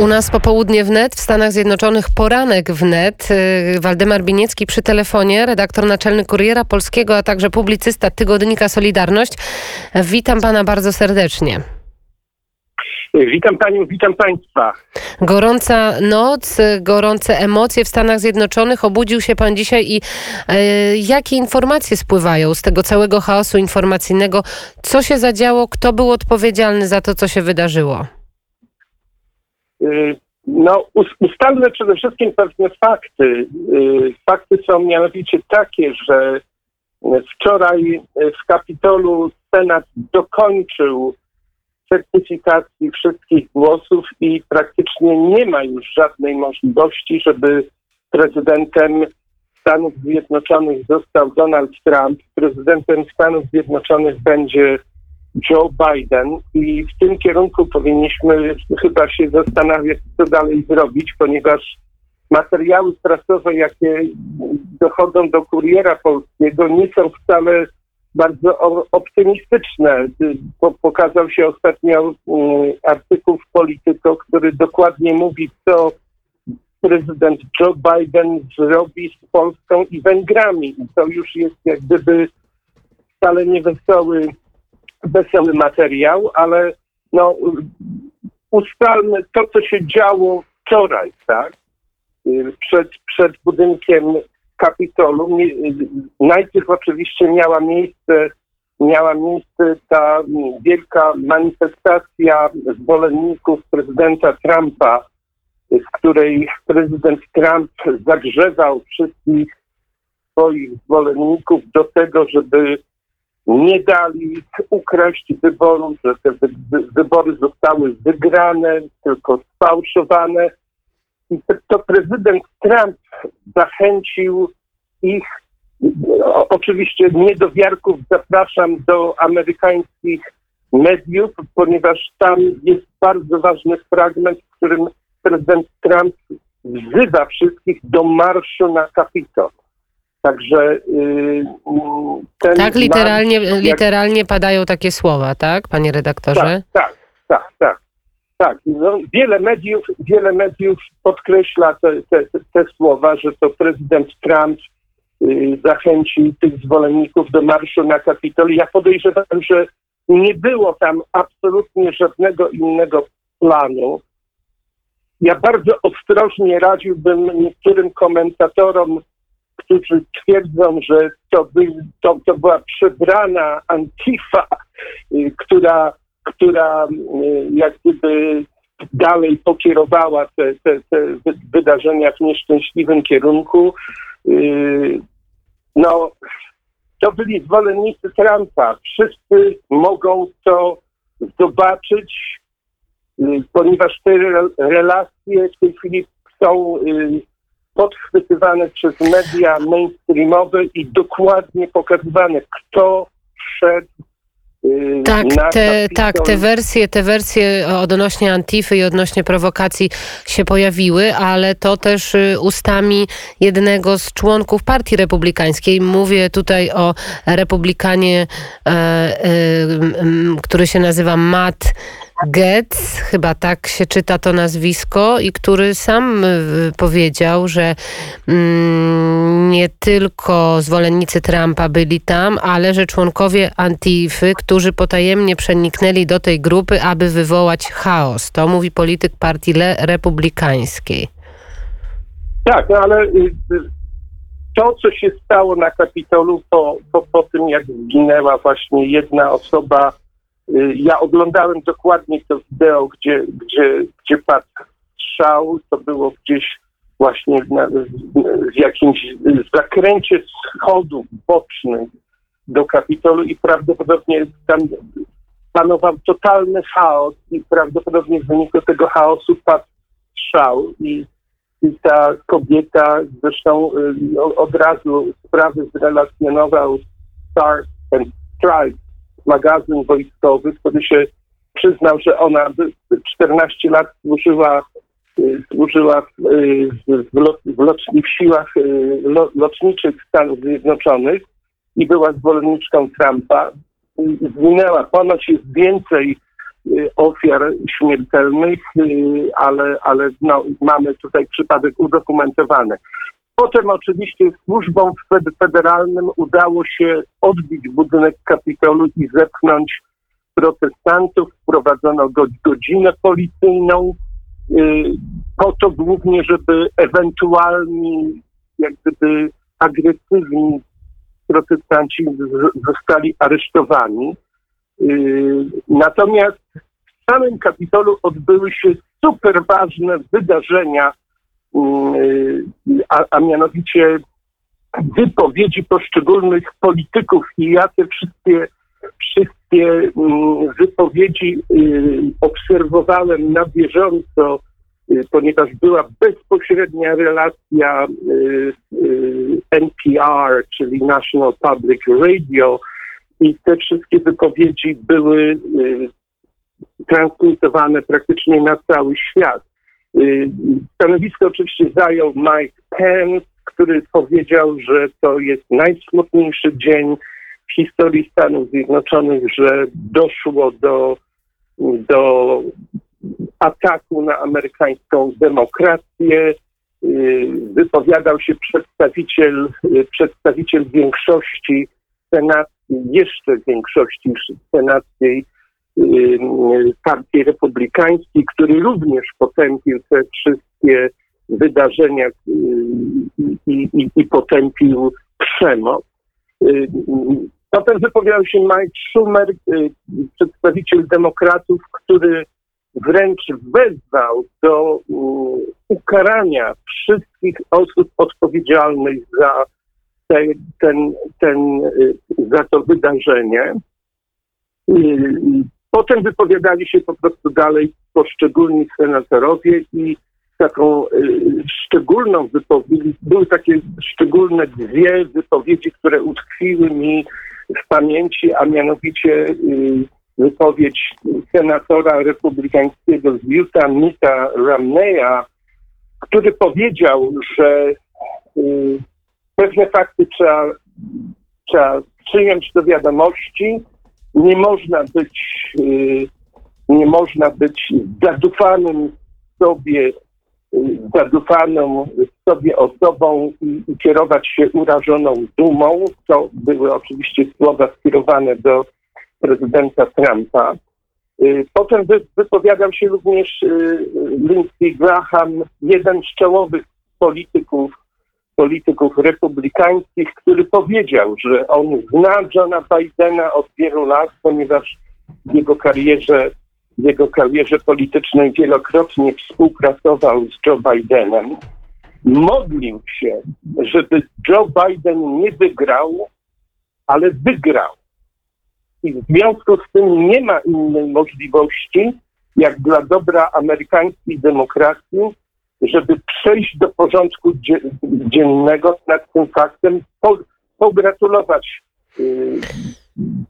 U nas popołudnie wnet, w Stanach Zjednoczonych poranek wnet. Y, Waldemar Biniecki przy telefonie, redaktor naczelny Kuriera Polskiego, a także publicysta tygodnika Solidarność. Witam pana bardzo serdecznie. Witam panią, witam państwa. Gorąca noc, gorące emocje w Stanach Zjednoczonych. Obudził się pan dzisiaj i e, jakie informacje spływają z tego całego chaosu informacyjnego? Co się zadziało? Kto był odpowiedzialny za to, co się wydarzyło? Y, No, us- ustalmy przede wszystkim pewne fakty. Y, Fakty są mianowicie takie, że wczoraj w Kapitolu Senat dokończył certyfikacji wszystkich głosów i praktycznie nie ma już żadnej możliwości, żeby prezydentem Stanów Zjednoczonych został Donald Trump. Prezydentem Stanów Zjednoczonych będzie Joe Biden i w tym kierunku powinniśmy chyba się zastanawiać, co dalej zrobić, ponieważ materiały prasowe, jakie dochodzą do kuriera polskiego, nie są wcale bardzo optymistyczne. Po, pokazał się ostatnio y, artykuł w Polityko, który dokładnie mówi, co prezydent Joe Biden zrobi z Polską i Węgrami. I to już jest jak gdyby wcale niewesoły wesoły materiał, ale no, ustalmy to, co się działo wczoraj, tak? Przed, przed budynkiem Kapitolu. Najpierw oczywiście miała miejsce, miała miejsce ta wielka manifestacja zwolenników prezydenta Trumpa, w której prezydent Trump zagrzewał wszystkich swoich zwolenników do tego, żeby nie dali ukraść wyborów, że te wy, wy, wybory zostały wygrane, tylko sfałszowane. I to, prezydent Trump zachęcił ich, oczywiście niedowiarków zapraszam do amerykańskich mediów, ponieważ tam jest bardzo ważny fragment, w którym prezydent Trump wzywa wszystkich do marszu na Kapitol. Także yy, ten Tak, literalnie, jak- literalnie padają takie słowa, tak, panie redaktorze? tak, tak, tak, tak. Tak, no, wiele mediów, wiele mediów podkreśla te, te, te- słowa, że to prezydent Trump y, zachęcił tych zwolenników do marszu na Kapitol. Ja podejrzewam, że nie było tam absolutnie żadnego innego planu. Ja bardzo ostrożnie radziłbym niektórym komentatorom, którzy twierdzą, że to, by, to, to była przebrana Antifa, y, która, która y, jak gdyby dalej pokierowała te, te, te wy- wydarzenia w nieszczęśliwym kierunku. Y, No, to byli zwolennicy Trumpa. Wszyscy mogą to zobaczyć, ponieważ te re- relacje w tej chwili są podchwytywane przez media mainstreamowe i dokładnie pokazywane, kto szedł y, Tak, na te, tak, te wersje, te wersje odnośnie Antify i odnośnie prowokacji się pojawiły, ale to też y, ustami jednego z członków Partii Republikańskiej. Mówię tutaj o republikanie, e, e, który się nazywa Matt Getz, chyba tak się czyta to nazwisko, i który sam y, powiedział, że mm, nie tylko zwolennicy Trumpa byli tam, ale że członkowie Antify, którzy potajemnie przeniknęli do tej grupy, aby wywołać chaos. To mówi polityk partii Le- republikańskiej. Tak, no ale y, y, to, co się stało na Kapitolu po, po, po tym, jak zginęła właśnie jedna osoba, ja oglądałem dokładnie to wideo, gdzie, gdzie, gdzie padł strzał, to było gdzieś właśnie na, w jakimś zakręcie schodów bocznych do Kapitolu i prawdopodobnie tam panował totalny chaos i prawdopodobnie w wyniku tego chaosu padł strzał i i ta kobieta zresztą y, od razu sprawy zrelacjonował Stars and Stripes, magazyn wojskowy, który się przyznał, że ona by- 14 lat służyła, y, służyła w, y, w, lot, w, lotni, w siłach y, lo, lotniczych Stanów Zjednoczonych i była zwolenniczką Trumpa. Zginęła. Ponoć jest więcej ofiar śmiertelnych, ale, ale no, mamy tutaj przypadek udokumentowany. Potem oczywiście służbom federalnym udało się odbić budynek Kapitolu i zepchnąć protestantów. Wprowadzono godzinę policyjną po to głównie, żeby ewentualni jak gdyby agresywni protestanci zostali aresztowani. Yy, natomiast w samym Kapitolu odbyły się super ważne wydarzenia, a, a mianowicie wypowiedzi poszczególnych polityków i ja te wszystkie, wszystkie yy, wypowiedzi obserwowałem na bieżąco Y, ponieważ była bezpośrednia relacja y, y, NPR, czyli National Public Radio, i te wszystkie wypowiedzi były transmitowane praktycznie na cały świat. Stanowisko oczywiście zajął Mike Pence, który powiedział, że to jest najsmutniejszy dzień w historii Stanów Zjednoczonych, że doszło do, do ataku na amerykańską demokrację. Y, wypowiadał się przedstawiciel, y, przedstawiciel większości senackiej, jeszcze większości senackiej y, partii republikańskiej, który również potępił te wszystkie wydarzenia i, i, i potępił przemoc. Potem wypowiadał się Mike Schumer, przedstawiciel demokratów, który wręcz wezwał do ukarania wszystkich osób odpowiedzialnych za te, ten, ten, y, za to wydarzenie. Potem wypowiadali się po prostu dalej poszczególni senatorowie i taką y, szczególną wypowiedź, były takie szczególne dwie wypowiedzi, które utkwiły mi w pamięci, a mianowicie y, wypowiedź senatora republikańskiego z Utah, Mita Ramneya, który powiedział, że y, pewne fakty trzeba, trzeba przyjąć do wiadomości. Nie można być, y, nie można być zadufanym sobie, y, zadufaną sobie osobą i, i kierować się urażoną dumą. To były oczywiście słowa skierowane do prezydenta Trumpa. Y, potem wypowiadał się również Lindsey Graham, jeden z czołowych polityków, polityków republikańskich, który powiedział, że on zna Johna Bidena od wielu lat, ponieważ w jego karierze, w jego karierze politycznej wielokrotnie współpracował z Joe Bidenem. Modlił się, żeby Joe Biden nie wygrał, ale wygrał i w związku z tym nie ma innej możliwości, jak dla dobra amerykańskiej demokracji, żeby przejść do porządku dziennego nad tym faktem, pogratulować y,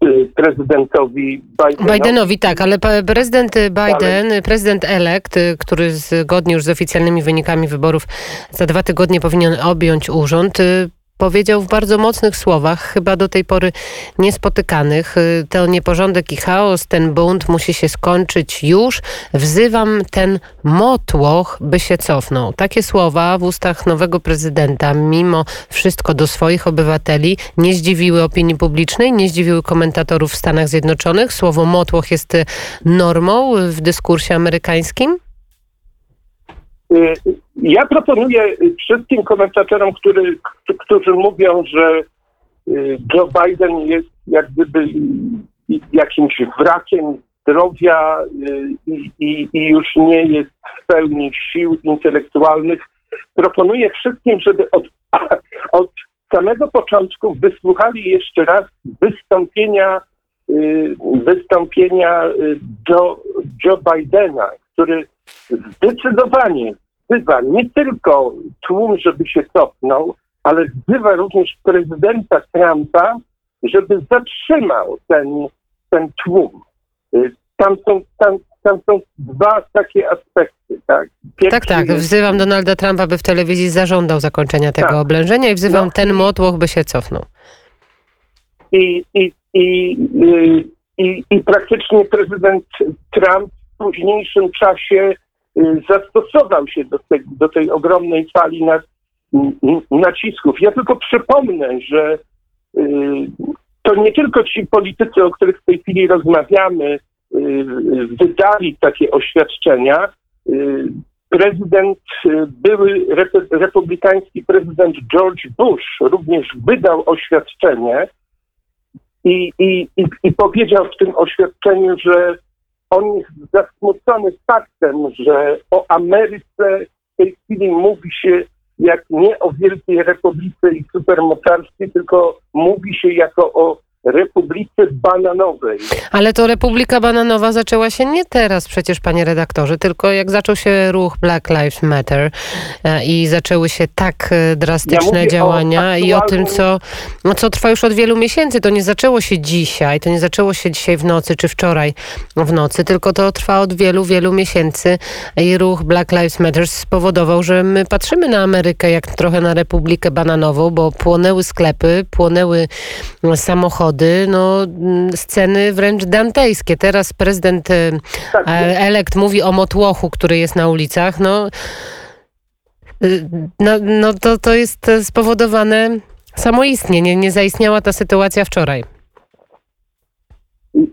y, prezydentowi Bidenowi. Bidenowi, tak, ale prezydent Biden, prezydent elekt, y, który zgodnie już z oficjalnymi wynikami wyborów za dwa tygodnie powinien objąć urząd, powiedział w bardzo mocnych słowach, chyba do tej pory niespotykanych. Y, ten nieporządek i chaos, ten bunt musi się skończyć już. Wzywam ten motłoch, by się cofnął. Takie słowa w ustach nowego prezydenta, mimo wszystko do swoich obywateli, nie zdziwiły opinii publicznej, nie zdziwiły komentatorów w Stanach Zjednoczonych. Słowo motłoch jest y, normą w dyskursie amerykańskim? Y, ja proponuję wszystkim komentatorom, który, którzy mówią, że y, Joe Biden jest jak gdyby jakimś wrakiem zdrowia y, i, i, i już nie jest w pełni sił intelektualnych, proponuję wszystkim, żeby od, od samego początku wysłuchali jeszcze raz wystąpienia wystąpienia Joe, Joe Bidena, który zdecydowanie wzywa nie tylko tłum, żeby się cofnął, ale wzywa również prezydenta Trumpa, żeby zatrzymał ten, ten tłum. Y, tam są, tam, tam są dwa takie aspekty. Tak, tak, tak. Jest... Wzywam Donalda Trumpa, by w telewizji zażądał zakończenia tego tak. oblężenia i wzywam no. ten motłoch, by się cofnął. I, i, i, y, i, i praktycznie prezydent Trump późniejszym czasie y, zastosował się do, te, do tej ogromnej fali na, nacisków. Ja tylko przypomnę, że y, to nie tylko ci politycy, o których w tej chwili rozmawiamy, y, wydali takie oświadczenia. Prezydent, były republikański prezydent George Bush również wydał oświadczenie, i, i, i, i powiedział w tym oświadczeniu, że on jest zasmucony faktem, że o Ameryce w tej chwili mówi się jak nie o Wielkiej Republice i supermocarstwie, tylko mówi się jako o Republice Bananowej. Ale to Republika Bananowa zaczęła się nie teraz przecież, panie redaktorze, tylko jak zaczął się ruch Black Lives Matter e, i zaczęły się tak e, drastyczne ja działania o i o tym, co, no, co trwa już od wielu miesięcy. To nie zaczęło się dzisiaj, to nie zaczęło się dzisiaj w nocy czy wczoraj w nocy, tylko to trwa od wielu, wielu miesięcy i ruch Black Lives Matter spowodował, że my patrzymy na Amerykę jak trochę na Republikę Bananową, bo płonęły sklepy, płonęły samochody, no mm, sceny wręcz dantejskie. Teraz prezydent e, tak. E, elekt mówi o motłochu, który jest na ulicach. No, y, no, no to, to jest spowodowane samoistnie. Nie, nie zaistniała ta sytuacja wczoraj.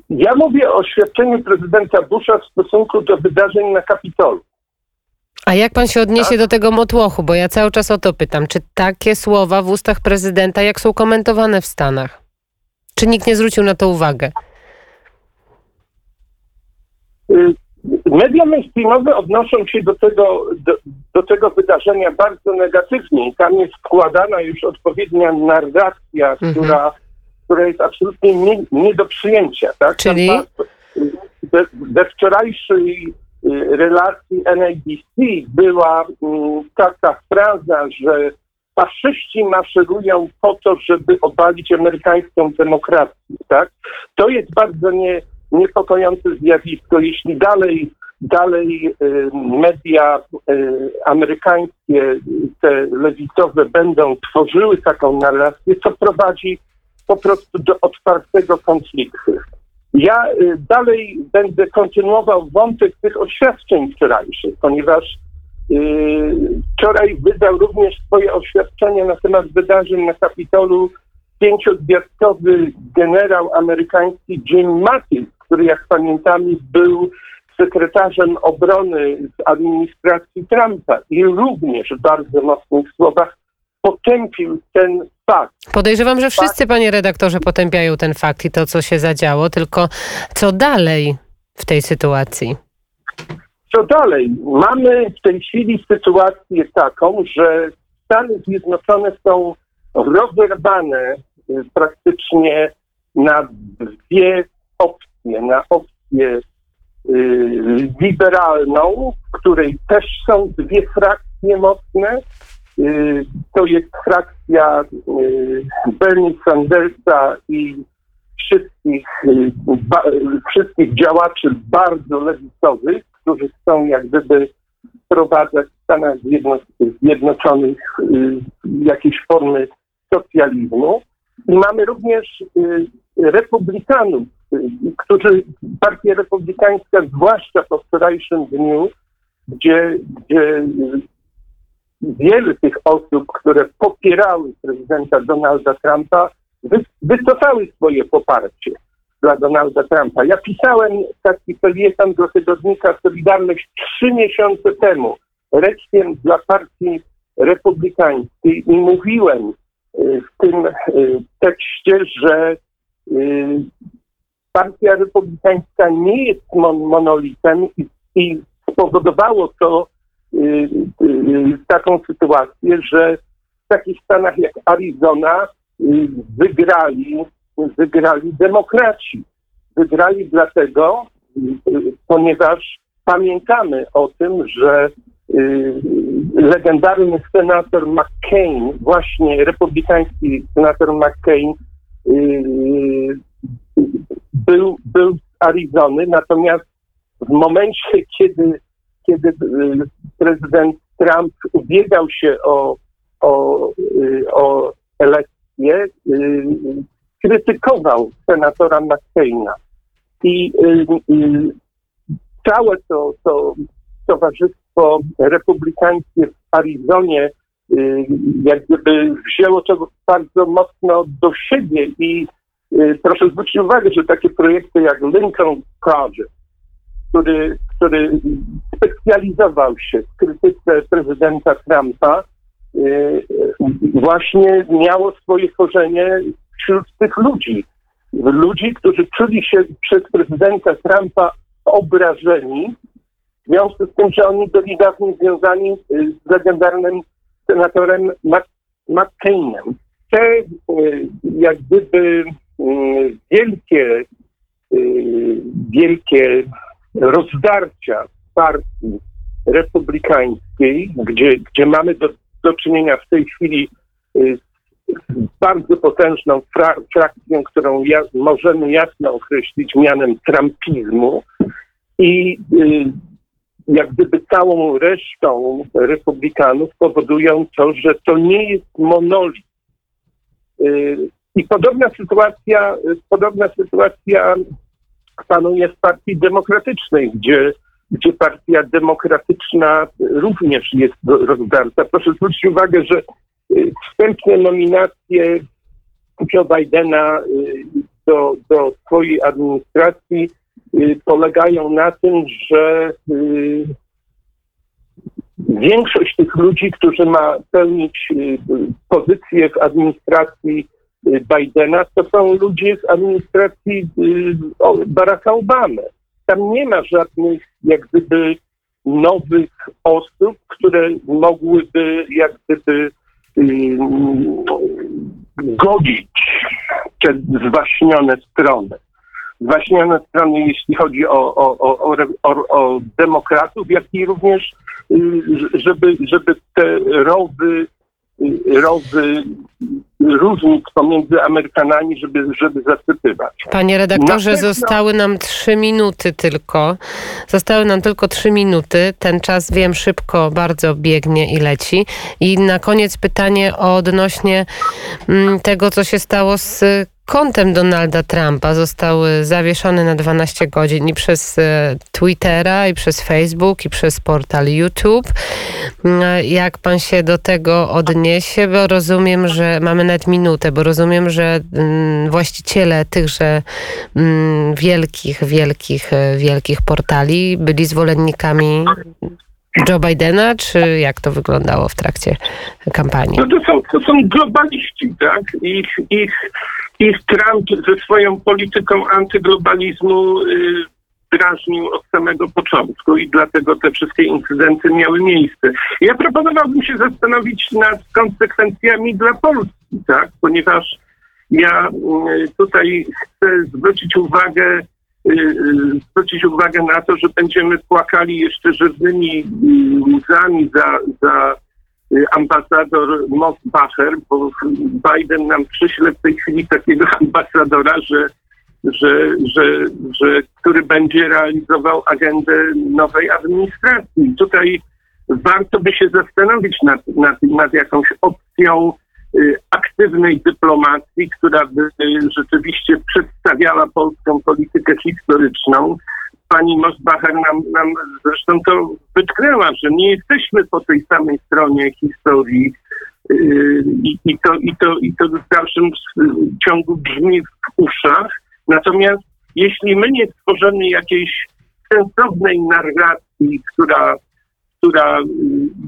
Ja mówię o oświadczeniu prezydenta Busha w stosunku do wydarzeń na Kapitolu. A jak pan się odniesie tak? do tego motłochu? Bo ja cały czas o to pytam. Czy takie słowa w ustach prezydenta, jak są komentowane w Stanach? Czy nikt nie zwrócił na to uwagę? Y, media mainstreamowe odnoszą się do tego, do, do, tego wydarzenia bardzo negatywnie. Tam jest wkładana już odpowiednia narracja, mhm. która, która jest absolutnie nie, nie do przyjęcia. Tak? Czyli? we, we wczorajszej y, relacji NABC była mm, taka fraza, że faszyści maszerują po to, żeby obalić amerykańską demokrację, tak? To jest bardzo nie, niepokojące zjawisko. Jeśli dalej, dalej y, media y, amerykańskie, te lewicowe będą tworzyły taką narrację, co prowadzi po prostu do otwartego konfliktu. Ja y, dalej będę kontynuował wątek tych oświadczeń wczorajszych, ponieważ wczoraj wydał również swoje oświadczenie na temat wydarzeń na Kapitolu pięciogwiazdkowy generał amerykański Jim Mattis, który jak pamiętamy był sekretarzem obrony z administracji Trumpa i również w bardzo mocnych słowach potępił ten fakt. Podejrzewam, że wszyscy, panie redaktorze, potępiają ten fakt i to, co się zadziało, tylko co dalej w tej sytuacji? Co dalej? Mamy w tej chwili sytuację taką, że Stany Zjednoczone są rozerwane y, praktycznie na dwie opcje. Na opcję y, liberalną, w której też są dwie frakcje mocne. Y, to jest frakcja Bernie Sandersa i wszystkich, wszystkich działaczy bardzo lewicowych, którzy chcą jak gdyby wprowadzać w Stanach Zjednoczonych y, jakieś formy socjalizmu. I mamy również y, republikanów, y, którzy, partia republikańska, zwłaszcza po wczorajszym dniu, gdzie, gdzie wiele tych osób, które popierały prezydenta Donalda Trumpa, wycofały swoje poparcie dla Donalda Trumpa. Ja pisałem taki felieton do tygodnika Solidarność trzy miesiące temu, reczkiem dla partii republikańskiej i mówiłem y, w tym y, tekście, że y, partia republikańska nie jest mon monolitem i, i spowodowało to taką sytuację, że w takich stanach jak Arizona wygrali wygrali demokraci. Wygrali dlatego, ponieważ pamiętamy o tym, że y, legendarny senator McCain, właśnie republikański senator McCain, y, był, był z Arizony, natomiast w momencie, kiedy, kiedy y, prezydent Trump ubiegał się o, o, o elekcję, krytykował senatora McCaina. I y, y, całe to, to towarzystwo republikańskie w Arizonie y, jak gdyby wzięło to bardzo mocno do siebie i proszę zwrócić uwagę, że takie projekty jak Lincoln Project, który, który specjalizował się w krytyce prezydenta Trumpa, właśnie miało swoje korzenie wśród tych ludzi. Ludzi, którzy czuli się przez prezydenta Trumpa obrażeni, w związku z tym, że oni byli dawniej związani y, z legendarnym senatorem McCainem. Te y, jak gdyby y, wielkie, wielkie rozdarcia w partii republikańskiej, gdzie, gdzie mamy do, do czynienia w tej chwili z bardzo potężną fra, frakcją, którą ja, możemy jasno określić mianem trumpizmu i y, jak gdyby całą resztą republikanów powodują to, że to nie jest monolit. Y, I podobna sytuacja, podobna sytuacja panuje w partii demokratycznej, gdzie, gdzie partia demokratyczna również jest rozdarta. Proszę zwrócić uwagę, że wstępne nominacje Joe Bidena y, do, do swojej administracji y, polegają na tym, że y, większość tych ludzi, którzy ma pełnić pozycje w administracji Bidena, to są ludzie z administracji Baracka Obamy. Tam nie ma żadnych jak gdyby nowych osób, które mogłyby jak gdyby godzić te zwaśnione strony. Zwaśnione strony, jeśli chodzi o, o, o, o, o demokratów, jak i również y, żeby, żeby te rowy, y, rowy różnic pomiędzy Amerykanami, żeby, żeby zasypywać. Panie redaktorze, pewno- zostały nam trzy minuty tylko. Zostały nam tylko trzy minuty. Ten czas, wiem, szybko bardzo biegnie i leci. I na koniec pytanie odnośnie mm, tego, co się stało z kontem Donalda Trumpa. Zostały zawieszone na 12 godzin i przez e, Twittera, i przez Facebook, i przez portal YouTube. Mm, Jak pan się do tego odniesie? Bo rozumiem, że mamy nawet minutę, bo rozumiem, że mm, właściciele tychże mm, wielkich, wielkich, e, wielkich portali byli zwolennikami Joe Bidena, czy jak to wyglądało w trakcie kampanii? No to są, to są globaliści, tak? Ich, ich, ich Trump ze swoją polityką antyglobalizmu y, drażnił od samego początku i dlatego te wszystkie incydenty miały miejsce. Ja proponowałbym się zastanowić nad konsekwencjami dla Polski, tak? Ponieważ ja y, tutaj chcę zwrócić uwagę y, zwrócić uwagę na to, że będziemy płakali jeszcze żywnymi łzami za, za ambasador Mosbacher, bo Biden nam przyśle w tej chwili takiego ambasadora, że, że, że, że który będzie realizował agendę nowej administracji. Tutaj warto by się zastanowić nad, nad, nad jakąś opcją y, aktywnej dyplomacji, która by y, rzeczywiście przedstawiała polską politykę historyczną. Pani Mosbacher nam, nam zresztą to wytknęła, że nie jesteśmy po tej samej stronie historii y, i, i, to, i, to, i to w dalszym ciągu brzmi w uszach. Natomiast jeśli my nie stworzymy jakiejś sensownej narracji, która, która y,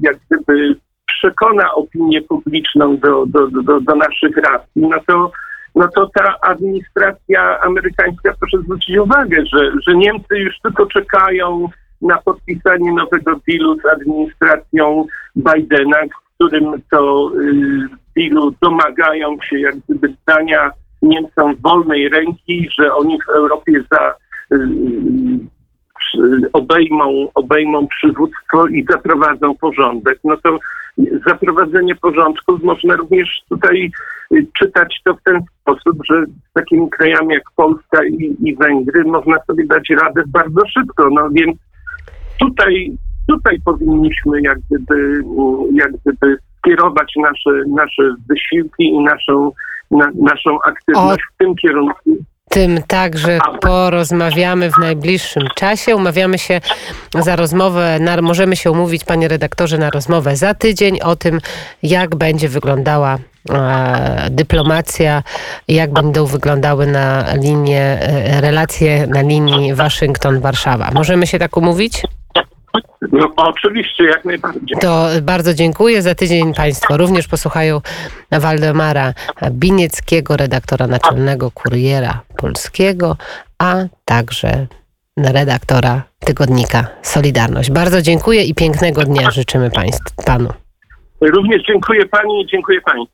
jak gdyby przekona opinię publiczną do, do, do, do naszych racji, no to, no to ta administracja amerykańska, proszę zwrócić uwagę, że, że Niemcy już tylko czekają na podpisanie nowego dealu z administracją Bidena, w którym to y, dealu domagają się jak gdyby dania Niemcom wolnej ręki, że oni w Europie za y, obejmą, obejmą przywództwo i zaprowadzą porządek, no to zaprowadzenie porządku można również tutaj y, czytać to w ten sposób, że z takimi krajami jak Polska i, i Węgry można sobie dać radę bardzo szybko. No więc tutaj, tutaj powinniśmy jak gdyby, y, jak gdyby skierować nasze, nasze wysiłki i naszą, na, naszą aktywność w tym kierunku, tym także porozmawiamy w najbliższym czasie. Umawiamy się za rozmowę, na, możemy się umówić, panie redaktorze, na rozmowę za tydzień o tym, jak będzie wyglądała e, dyplomacja, jak będą wyglądały na linie, e, relacje na linii Waszyngton-Warszawa. Możemy się tak umówić? No, oczywiście, jak najbardziej. To bardzo dziękuję. Za tydzień Państwo również posłuchają Waldemara Binieckiego, redaktora naczelnego Kuriera Polskiego, a także redaktora tygodnika Solidarność. Bardzo dziękuję i pięknego dnia życzymy państw, Panu. Również dziękuję pani i dziękuję pani.